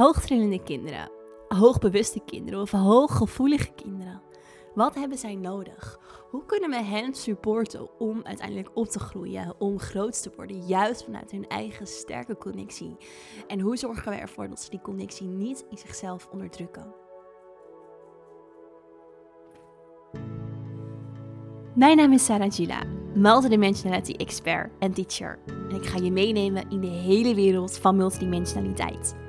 Hoogtrillende kinderen, hoogbewuste kinderen of hooggevoelige kinderen. Wat hebben zij nodig? Hoe kunnen we hen supporten om uiteindelijk op te groeien, om groot te worden, juist vanuit hun eigen sterke connectie? En hoe zorgen we ervoor dat ze die connectie niet in zichzelf onderdrukken? Mijn naam is Sarah Gila, multidimensionality expert en teacher. En ik ga je meenemen in de hele wereld van multidimensionaliteit.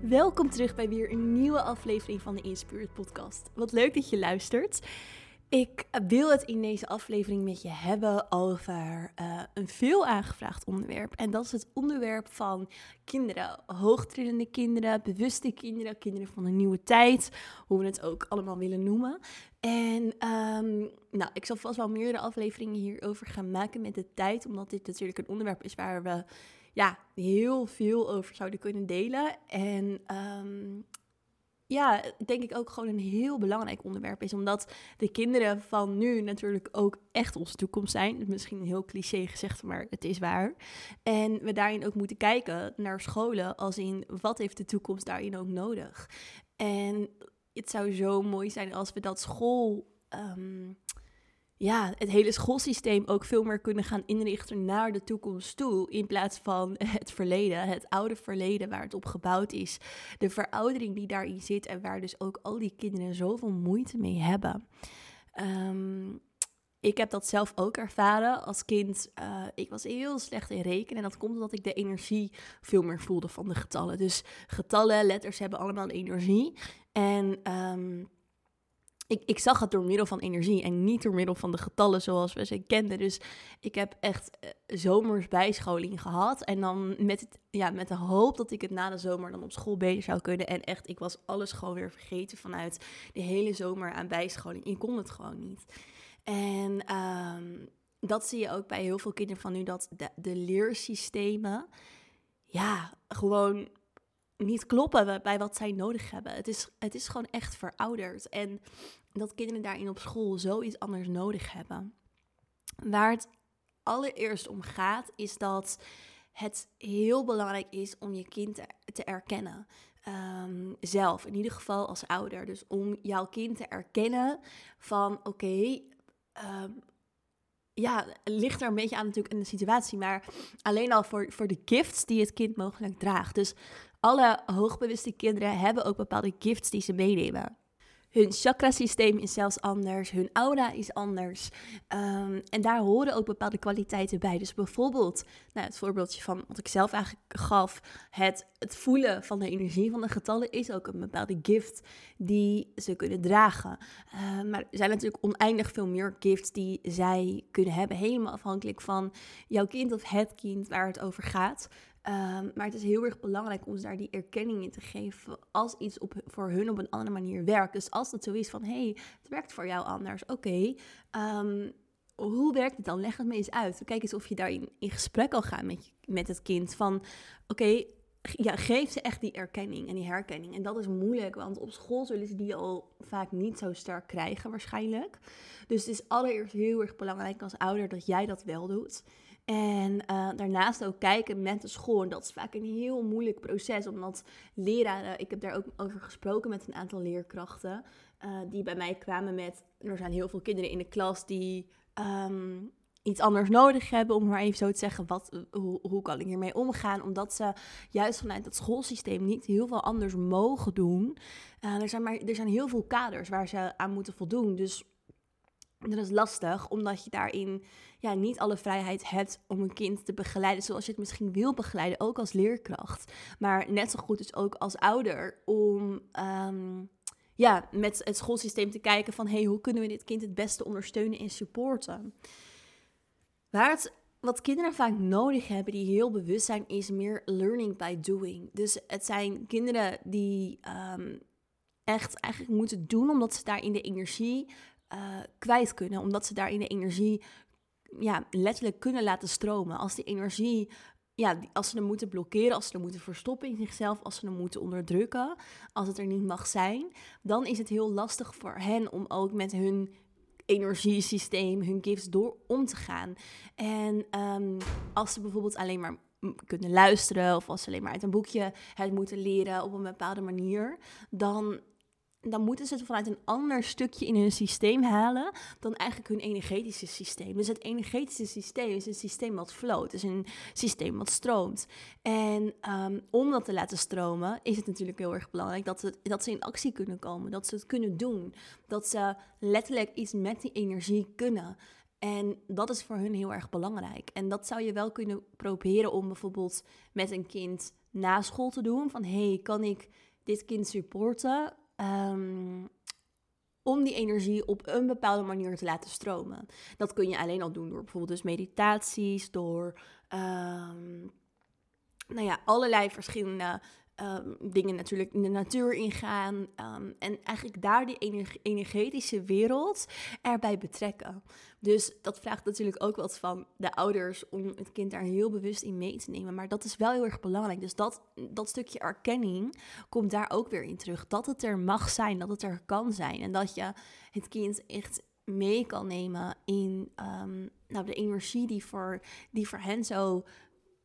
Welkom terug bij weer een nieuwe aflevering van de Inspirit podcast. Wat leuk dat je luistert. Ik wil het in deze aflevering met je hebben over uh, een veel aangevraagd onderwerp. En dat is het onderwerp van kinderen. Hoogtrillende kinderen, bewuste kinderen, kinderen van een nieuwe tijd. Hoe we het ook allemaal willen noemen. En um, nou, ik zal vast wel meerdere afleveringen hierover gaan maken met de tijd. Omdat dit natuurlijk een onderwerp is waar we ja, heel veel over zouden kunnen delen. En um, ja, denk ik ook gewoon een heel belangrijk onderwerp is. Omdat de kinderen van nu natuurlijk ook echt onze toekomst zijn. Misschien een heel cliché gezegd, maar het is waar. En we daarin ook moeten kijken naar scholen als in wat heeft de toekomst daarin ook nodig. En het zou zo mooi zijn als we dat school... Um, ja, het hele schoolsysteem ook veel meer kunnen gaan inrichten naar de toekomst toe. In plaats van het verleden, het oude verleden waar het op gebouwd is. De veroudering die daarin zit en waar dus ook al die kinderen zoveel moeite mee hebben. Um, ik heb dat zelf ook ervaren als kind. Uh, ik was heel slecht in rekenen. En dat komt omdat ik de energie veel meer voelde van de getallen. Dus getallen, letters hebben allemaal energie. En um, ik, ik zag het door middel van energie en niet door middel van de getallen zoals we ze kenden. Dus ik heb echt uh, zomers bijscholing gehad. En dan met, het, ja, met de hoop dat ik het na de zomer dan op school beter zou kunnen. En echt, ik was alles gewoon weer vergeten vanuit de hele zomer aan bijscholing. Ik kon het gewoon niet. En um, dat zie je ook bij heel veel kinderen van nu, dat de, de leersystemen, ja, gewoon niet kloppen bij wat zij nodig hebben. Het is, het is gewoon echt verouderd. En dat kinderen daarin op school zoiets anders nodig hebben. Waar het allereerst om gaat, is dat het heel belangrijk is om je kind te, erkennen. Um, zelf, in ieder geval als ouder. Dus om jouw kind te erkennen van oké, um, ja, ligt er een beetje aan natuurlijk in de situatie, maar alleen al voor, voor de gifts die het kind mogelijk draagt. Dus alle hoogbewuste kinderen hebben ook bepaalde gifts die ze meenemen. Hun chakrasysteem is zelfs anders, hun aura is anders. Um, en daar horen ook bepaalde kwaliteiten bij. Dus bijvoorbeeld, nou, het voorbeeldje van wat ik zelf eigenlijk gaf, het, het voelen van de energie van de getallen is ook een bepaalde gift die ze kunnen dragen. Uh, maar er zijn natuurlijk oneindig veel meer gifts die zij kunnen hebben, helemaal afhankelijk van jouw kind of het kind waar het over gaat. Um, maar het is heel erg belangrijk om ze daar die erkenning in te geven als iets op, voor hun op een andere manier werkt. Dus als het zo is van, hey, het werkt voor jou anders, oké. Um, hoe werkt het dan? Leg het me eens uit. Kijk eens of je daarin in gesprek kan gaan met, met het kind. Van, oké, ja, geef ze echt die erkenning en die herkenning. En dat is moeilijk, want op school zullen ze die al vaak niet zo sterk krijgen waarschijnlijk. Dus het is allereerst heel erg belangrijk als ouder dat jij dat wel doet. En uh, daarnaast ook kijken met de school. En dat is vaak een heel moeilijk proces, omdat leraren, ik heb daar ook over gesproken met een aantal leerkrachten, uh, die bij mij kwamen met, er zijn heel veel kinderen in de klas die um, iets anders nodig hebben, om maar even zo te zeggen, wat, hoe, hoe kan ik hiermee omgaan? Omdat ze juist vanuit het schoolsysteem niet heel veel anders mogen doen. Uh, er, zijn maar, er zijn heel veel kaders waar ze aan moeten voldoen. Dus dat is lastig, omdat je daarin ja, niet alle vrijheid hebt om een kind te begeleiden zoals je het misschien wil begeleiden, ook als leerkracht. Maar net zo goed is ook als ouder om um, ja, met het schoolsysteem te kijken van hey, hoe kunnen we dit kind het beste ondersteunen en supporten. Waar het wat kinderen vaak nodig hebben, die heel bewust zijn, is meer learning by doing. Dus het zijn kinderen die ehm, echt eigenlijk moeten doen omdat ze daarin de energie uh, kwijt kunnen. Omdat ze daarin de energie ja, letterlijk kunnen laten stromen. Als die energie ja, als ze hem moeten blokkeren, als ze hem moeten verstoppen in zichzelf, als ze hem moeten onderdrukken, als het er niet mag zijn, dan is het heel lastig voor hen om ook met hun energiesysteem, hun gifts door om te gaan. En um, als ze bijvoorbeeld alleen maar kunnen luisteren of als ze alleen maar uit een boekje het moeten leren op een bepaalde manier, dan dan moeten ze het vanuit een ander stukje in hun systeem halen dan eigenlijk hun energetische systeem. Dus het energetische systeem is een systeem wat float, is een systeem wat stroomt. En um, om dat te laten stromen is het natuurlijk heel erg belangrijk dat, het, dat ze in actie kunnen komen, dat ze het kunnen doen, dat ze letterlijk iets met die energie kunnen. En dat is voor hun heel erg belangrijk. En dat zou je wel kunnen proberen om bijvoorbeeld met een kind na school te doen. Van hey, kan ik dit kind supporten? Ehm, om die energie op een bepaalde manier te laten stromen. Dat kun je alleen al doen door bijvoorbeeld dus meditaties, door um, nou ja, allerlei verschillende um, dingen natuurlijk in de natuur ingaan. Um, en eigenlijk daar die energetische wereld erbij betrekken. Dus dat vraagt natuurlijk ook wat van de ouders om het kind daar heel bewust in mee te nemen. Maar dat is wel heel erg belangrijk. Dus dat, dat stukje erkenning komt daar ook weer in terug. Dat het er mag zijn, dat het er kan zijn. En dat je het kind echt mee kan nemen in um, nou, de energie die voor, die voor hen zo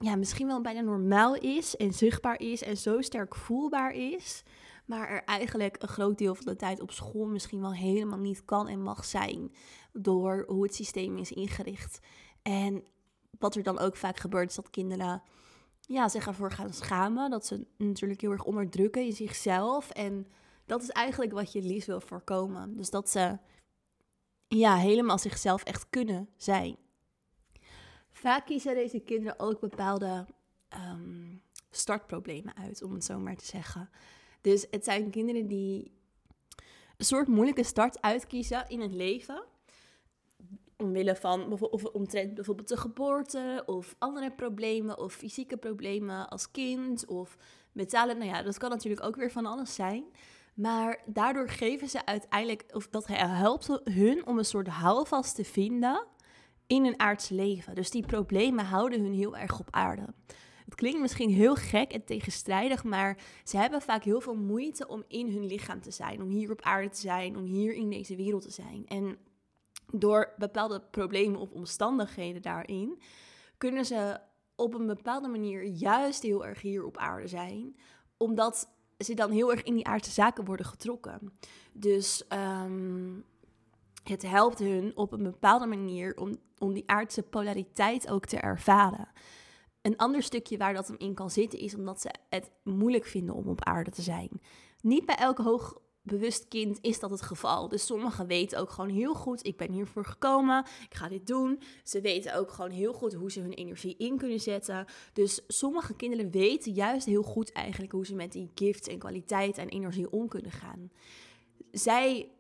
ja, misschien wel bijna normaal is en zichtbaar is en zo sterk voelbaar is, maar er eigenlijk een groot deel van de tijd op school misschien wel helemaal niet kan en mag zijn door hoe het systeem is ingericht. En wat er dan ook vaak gebeurt is dat kinderen ja, zich ervoor gaan schamen, dat ze natuurlijk heel erg onderdrukken in zichzelf en dat is eigenlijk wat je liefst wil voorkomen. Dus dat ze ja, helemaal zichzelf echt kunnen zijn. Vaak kiezen deze kinderen ook bepaalde um, startproblemen uit, om het zo maar te zeggen. Dus het zijn kinderen die een soort moeilijke start uitkiezen in het leven. Omwille van of omtrent bijvoorbeeld de geboorte of andere problemen of fysieke problemen als kind of metalen. Nou ja, dat kan natuurlijk ook weer van alles zijn. Maar daardoor geven ze uiteindelijk, of dat helpt hun om een soort houvast te vinden in hun aardse leven. Dus die problemen houden hun heel erg op aarde. Het klinkt misschien heel gek en tegenstrijdig, maar ze hebben vaak heel veel moeite om in hun lichaam te zijn, om hier op aarde te zijn, om hier in deze wereld te zijn. En door bepaalde problemen of omstandigheden daarin, kunnen ze op een bepaalde manier juist heel erg hier op aarde zijn, omdat ze dan heel erg in die aardse zaken worden getrokken. Dus um, het helpt hun op een bepaalde manier om, om die aardse polariteit ook te ervaren. Een ander stukje waar dat hem in kan zitten is omdat ze het moeilijk vinden om op aarde te zijn. Niet bij elk hoogbewust kind is dat het geval. Dus sommigen weten ook gewoon heel goed, ik ben hiervoor gekomen, ik ga dit doen. Ze weten ook gewoon heel goed hoe ze hun energie in kunnen zetten. Dus sommige kinderen weten juist heel goed eigenlijk hoe ze met die gifts en kwaliteit en energie om kunnen gaan. Zij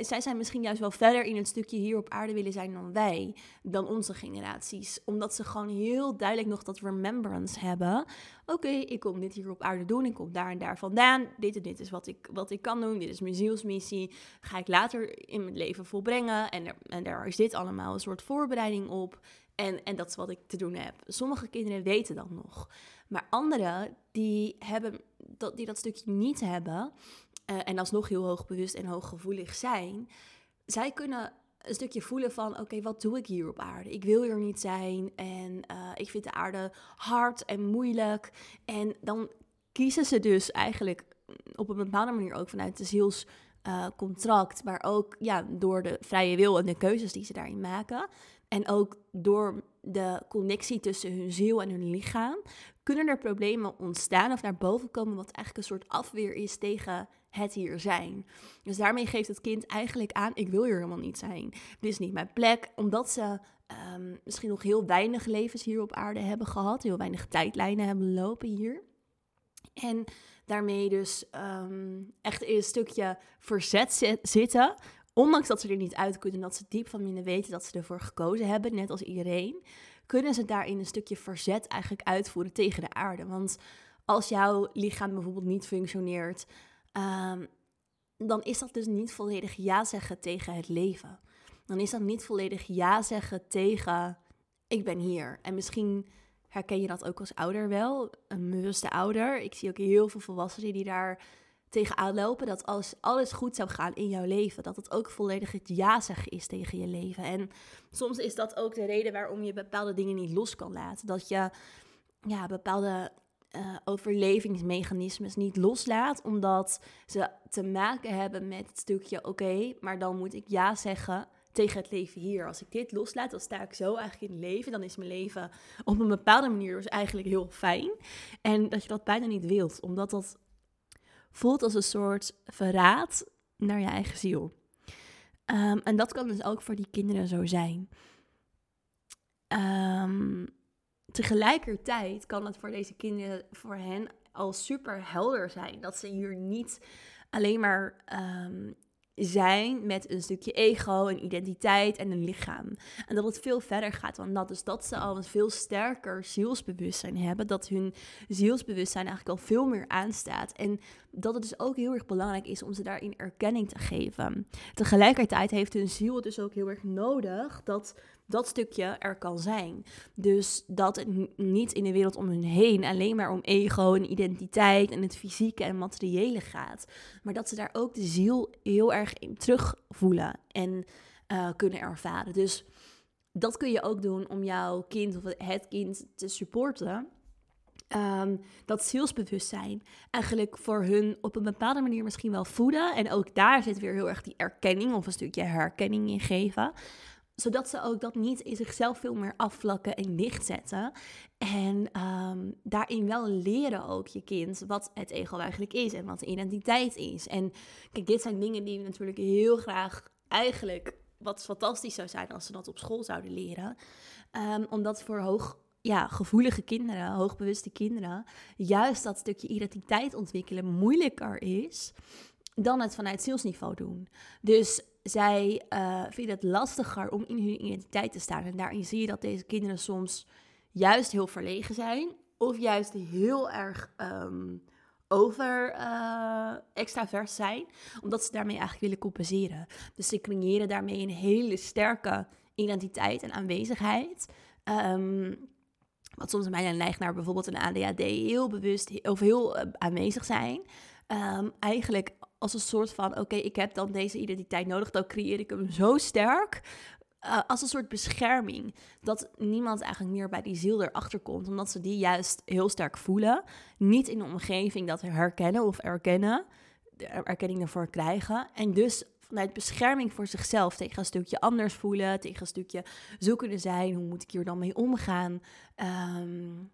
zij zijn misschien juist wel verder in het stukje hier op aarde willen zijn dan wij, dan onze generaties. Omdat ze gewoon heel duidelijk nog dat remembrance hebben. Oké, ik kom dit hier op aarde doen, ik kom daar en daar vandaan. Dit en dit is wat ik, wat ik kan doen, dit is mijn zielsmissie. Ga ik later in mijn leven volbrengen. En, en daar is dit allemaal een soort voorbereiding op. En, en dat is wat ik te doen heb. Sommige kinderen weten dat nog. Maar anderen die, hebben, dat, die dat stukje niet hebben, uh, en alsnog heel hoogbewust en hooggevoelig zijn, zij kunnen een stukje voelen van, oké, wat doe ik hier op aarde? Ik wil hier niet zijn en uh, ik vind de aarde hard en moeilijk. En dan kiezen ze dus eigenlijk op een bepaalde manier ook vanuit de zielscontract, uh, maar ook ja, door de vrije wil en de keuzes die ze daarin maken. En ook door de connectie tussen hun ziel en hun lichaam, kunnen er problemen ontstaan of naar boven komen, wat eigenlijk een soort afweer is tegen het hier zijn. Dus daarmee geeft het kind eigenlijk aan: ik wil hier helemaal niet zijn. Dit is niet mijn plek, omdat ze ehm, misschien nog heel weinig levens hier op aarde hebben gehad, heel weinig tijdlijnen hebben lopen hier. En daarmee dus um, echt in een stukje verzet zitten ondanks dat ze er niet uit kunnen, dat ze diep van binnen weten dat ze ervoor gekozen hebben, net als iedereen, kunnen ze daarin een stukje verzet eigenlijk uitvoeren tegen de aarde. Want als jouw lichaam bijvoorbeeld niet functioneert, ehm, dan is dat dus niet volledig ja zeggen tegen het leven. Dan is dat niet volledig ja zeggen tegen ik ben hier. En misschien herken je dat ook als ouder wel, een bewuste ouder. Ik zie ook heel veel volwassenen die daar tegenaan lopen. Dat als alles goed zou gaan in jouw leven, dat het ook volledig het ja zeggen is tegen je leven. En soms is dat ook de reden waarom je bepaalde dingen niet los kan laten. Dat je ja, bepaalde uh, overlevingsmechanismes niet loslaat, omdat ze te maken hebben met het stukje: oké, maar dan moet ik ja zeggen tegen het leven hier. Als ik dit loslaat, dan sta ik zo eigenlijk in het leven. Dan is mijn leven op een bepaalde manier dus eigenlijk heel fijn. En dat je dat bijna niet wilt, omdat dat voelt als een soort verraad naar je eigen ziel. Ehm, en dat kan dus ook voor die kinderen zo zijn. Um, tegelijkertijd kan het voor deze kinderen, voor hen al super helder zijn dat ze hier niet alleen maar um, zijn met een stukje ego, een identiteit en een lichaam. En dat het veel verder gaat dan dat. Dus dat ze al een veel sterker zielsbewustzijn hebben. Dat hun zielsbewustzijn eigenlijk al veel meer aanstaat. En dat het dus ook heel erg belangrijk is om ze daarin erkenning te geven. Tegelijkertijd heeft hun ziel dus ook heel erg nodig dat dat stukje er kan zijn. Dus dat het niet in de wereld om hun heen alleen maar om ego en identiteit en het fysieke en materiële gaat. Maar dat ze daar ook de ziel heel erg in terugvoelen en uh, kunnen ervaren. Dus dat kun je ook doen om jouw kind of het kind te supporten. Um, dat zielsbewustzijn eigenlijk voor hun op een bepaalde manier misschien wel voeden. En ook daar zit weer heel erg die erkenning of een stukje herkenning in geven zodat ze ook dat niet in zichzelf veel meer afvlakken en dichtzetten. En um, daarin wel leren ook je kind wat het ego eigenlijk is en wat de identiteit is. En kijk, dit zijn dingen die we natuurlijk heel graag eigenlijk, wat fantastisch zou zijn als ze dat op school zouden leren. Um, omdat voor hoog ja, gevoelige kinderen, hoogbewuste kinderen, juist dat stukje identiteit ontwikkelen moeilijker is dan het vanuit zielsniveau doen. Dus zij uh, vinden het lastiger om in hun identiteit te staan. En daarin zie je dat deze kinderen soms juist heel verlegen zijn. Of juist heel erg um, over uh, zijn. Omdat ze daarmee eigenlijk willen compenseren. Dus ze creëren daarmee een hele sterke identiteit en aanwezigheid. Um, wat soms bijna neigt naar bijvoorbeeld een ADHD. Heel bewust of heel uh, aanwezig zijn. Um, eigenlijk als een soort van: oké, ik heb dan deze identiteit nodig, dan creëer ik hem zo sterk. Uh, als een soort bescherming. Dat niemand eigenlijk meer bij die ziel erachter komt. Omdat ze die juist heel sterk voelen. Niet in de omgeving dat herkennen of erkennen. De erkenning ervoor krijgen. En dus vanuit bescherming voor zichzelf tegen een stukje anders voelen. Tegen een stukje zoekende zijn. Hoe moet ik hier dan mee omgaan? Um,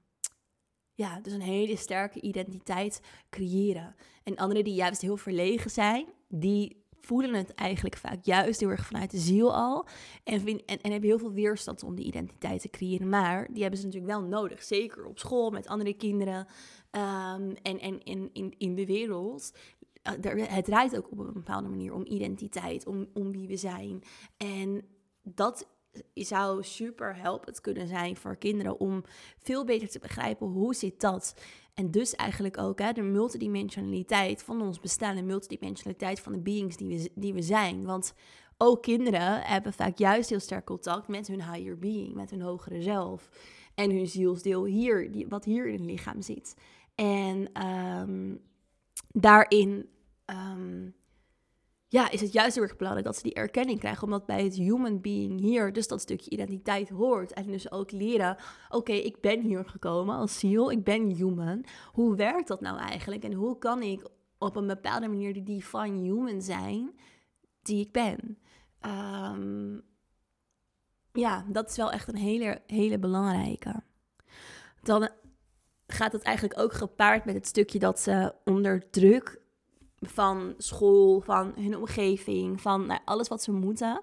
ja, dus een hele sterke identiteit creëren. En anderen die juist heel verlegen zijn, die voelen het eigenlijk vaak juist heel erg vanuit de ziel al. En, en, en hebben heel veel weerstand om die identiteit te creëren. Maar die hebben ze natuurlijk wel nodig. Zeker op school met andere kinderen. Um, en en in, in, de wereld. Uh, het draait ook op een bepaalde manier om identiteit, om, om wie we zijn. En dat zou super helpend kunnen zijn voor kinderen om veel beter te begrijpen hoe zit dat. En dus eigenlijk ook hè, de multidimensionaliteit van ons bestaan, de multidimensionaliteit van de beings die we, die we zijn. Want ook kinderen hebben vaak juist heel sterk contact met hun higher being, met hun hogere zelf. En hun zielsdeel hier, die, wat hier in het lichaam zit. En um, daarin um, ja, is het juist heel erg belangrijk dat ze die erkenning krijgen. Omdat bij het human being hier dus dat stukje identiteit hoort. En dus ook leren, oké, ik ben hier gekomen als ziel, ik ben human. Hoe werkt dat nou eigenlijk? En hoe kan ik op een bepaalde manier de divine human zijn die ik ben? Um, ja, dat is wel echt een hele, hele belangrijke. Dan gaat het eigenlijk ook gepaard met het stukje dat ze onder druk van school, van hun omgeving, van nou, alles wat ze moeten.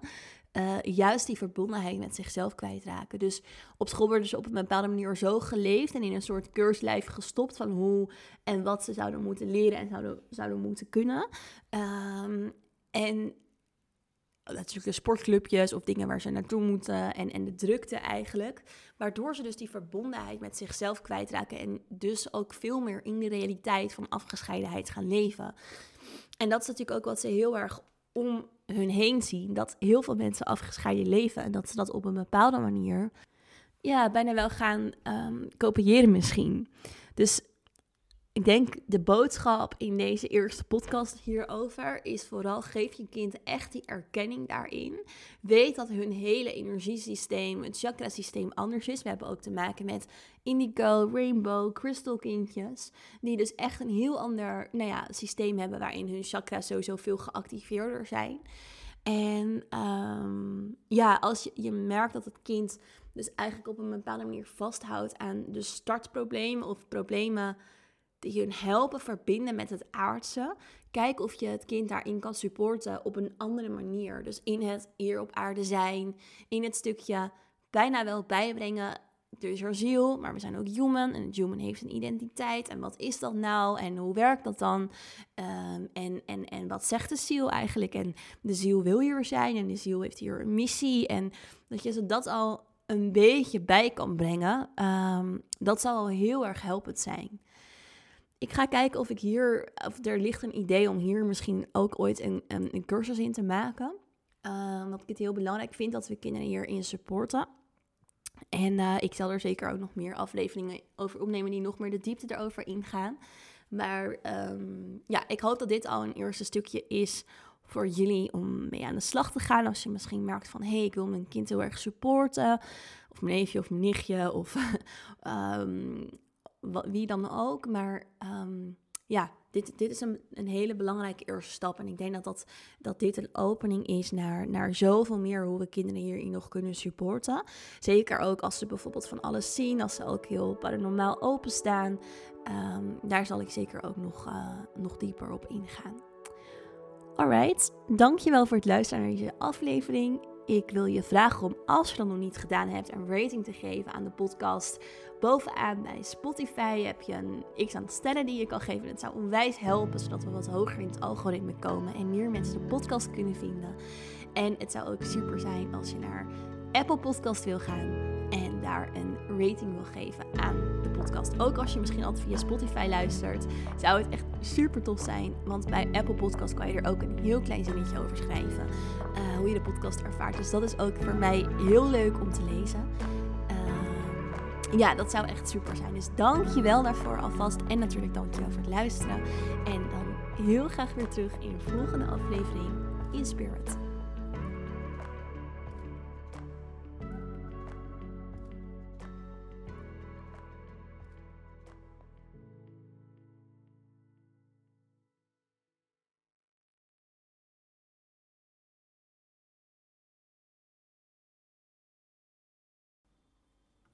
Uh, juist die verbondenheid met zichzelf kwijtraken. Dus op school worden ze op een bepaalde manier zo geleefd en in een soort keurslijf gestopt van hoe en wat ze zouden moeten leren en zouden, zouden moeten kunnen. Um, en natuurlijk de sportclubjes of dingen waar ze naartoe moeten en, en de drukte eigenlijk. Waardoor ze dus die verbondenheid met zichzelf kwijtraken en dus ook veel meer in de realiteit van afgescheidenheid gaan leven. En dat is natuurlijk ook wat ze heel erg om hun heen zien. Dat heel veel mensen afgescheiden leven en dat ze dat op een bepaalde manier ja, bijna wel gaan um, kopiëren misschien. Dus ik denk de boodschap in deze eerste podcast hierover is vooral geef je kind echt die erkenning daarin. Weet dat hun hele energiesysteem, het chakrasysteem anders is. We hebben ook te maken met indigo, rainbow, crystal kindjes. Die dus echt een heel ander nou ja, systeem hebben waarin hun chakras sowieso veel geactiveerder zijn. En um, ja, als je, je merkt dat het kind dus eigenlijk op een bepaalde manier vasthoudt aan de startproblemen of problemen hun helpen verbinden met het aardse. Kijk of je het kind daarin kan supporten op een andere manier. Dus in het hier op aarde zijn, in het stukje bijna wel bijbrengen. Er is er ziel, maar we zijn ook human. En het human heeft een identiteit. En wat is dat nou? En hoe werkt dat dan? Ehm, en, en, en wat zegt de ziel eigenlijk? En de ziel wil hier zijn. En de ziel heeft hier een missie. En dat je ze dat al een beetje bij kan brengen. Um, dat zal al heel erg helpend zijn ik ga kijken of ik hier, of er ligt een idee om hier misschien ook ooit een, een, cursus in te maken. Uh, omdat ik het heel belangrijk vind dat we kinderen hierin supporten. En uh, ik zal er zeker ook nog meer afleveringen over opnemen die nog meer de diepte erover ingaan. Maar um, ja, ik hoop dat dit al een eerste stukje is voor jullie om mee aan de slag te gaan. Als je misschien merkt van, hé, hey, ik wil mijn kind heel erg supporten. Of mijn neefje of mijn nichtje. Of um, wie dan ook. Maar ehm, ja, dit, dit is een, een hele belangrijke eerste stap. En ik denk dat, dat, dat dit een opening is naar, naar zoveel meer hoe we kinderen hierin nog kunnen supporten. Zeker ook als ze bijvoorbeeld van alles zien, als ze ook heel paranormaal openstaan. Um, daar zal ik zeker ook nog, uh, nog dieper op ingaan. Alright, dankjewel voor het luisteren naar deze aflevering. Ik wil je vragen om, als je dat nog niet gedaan hebt, een rating te geven aan de podcast. Bovenaan bij Spotify heb je een x aantal sterren die je kan geven. Dat zou onwijs helpen, zodat we wat hoger in het algoritme komen en meer mensen de podcast kunnen vinden. En het zou ook super zijn als je naar Apple Podcast wil gaan en daar een rating wil geven aan de Ook als je misschien altijd via Spotify luistert, zou het echt super tof zijn. Want bij Apple Podcast kan je er ook een heel klein zinnetje over schrijven. Uh, hoe je de podcast ervaart. Dus dat is ook voor mij heel leuk om te lezen. Uh, ja, dat zou echt super zijn. Dus dank je wel daarvoor alvast. En natuurlijk dank je wel voor het luisteren. En dan heel graag weer terug in de volgende aflevering in Spirit.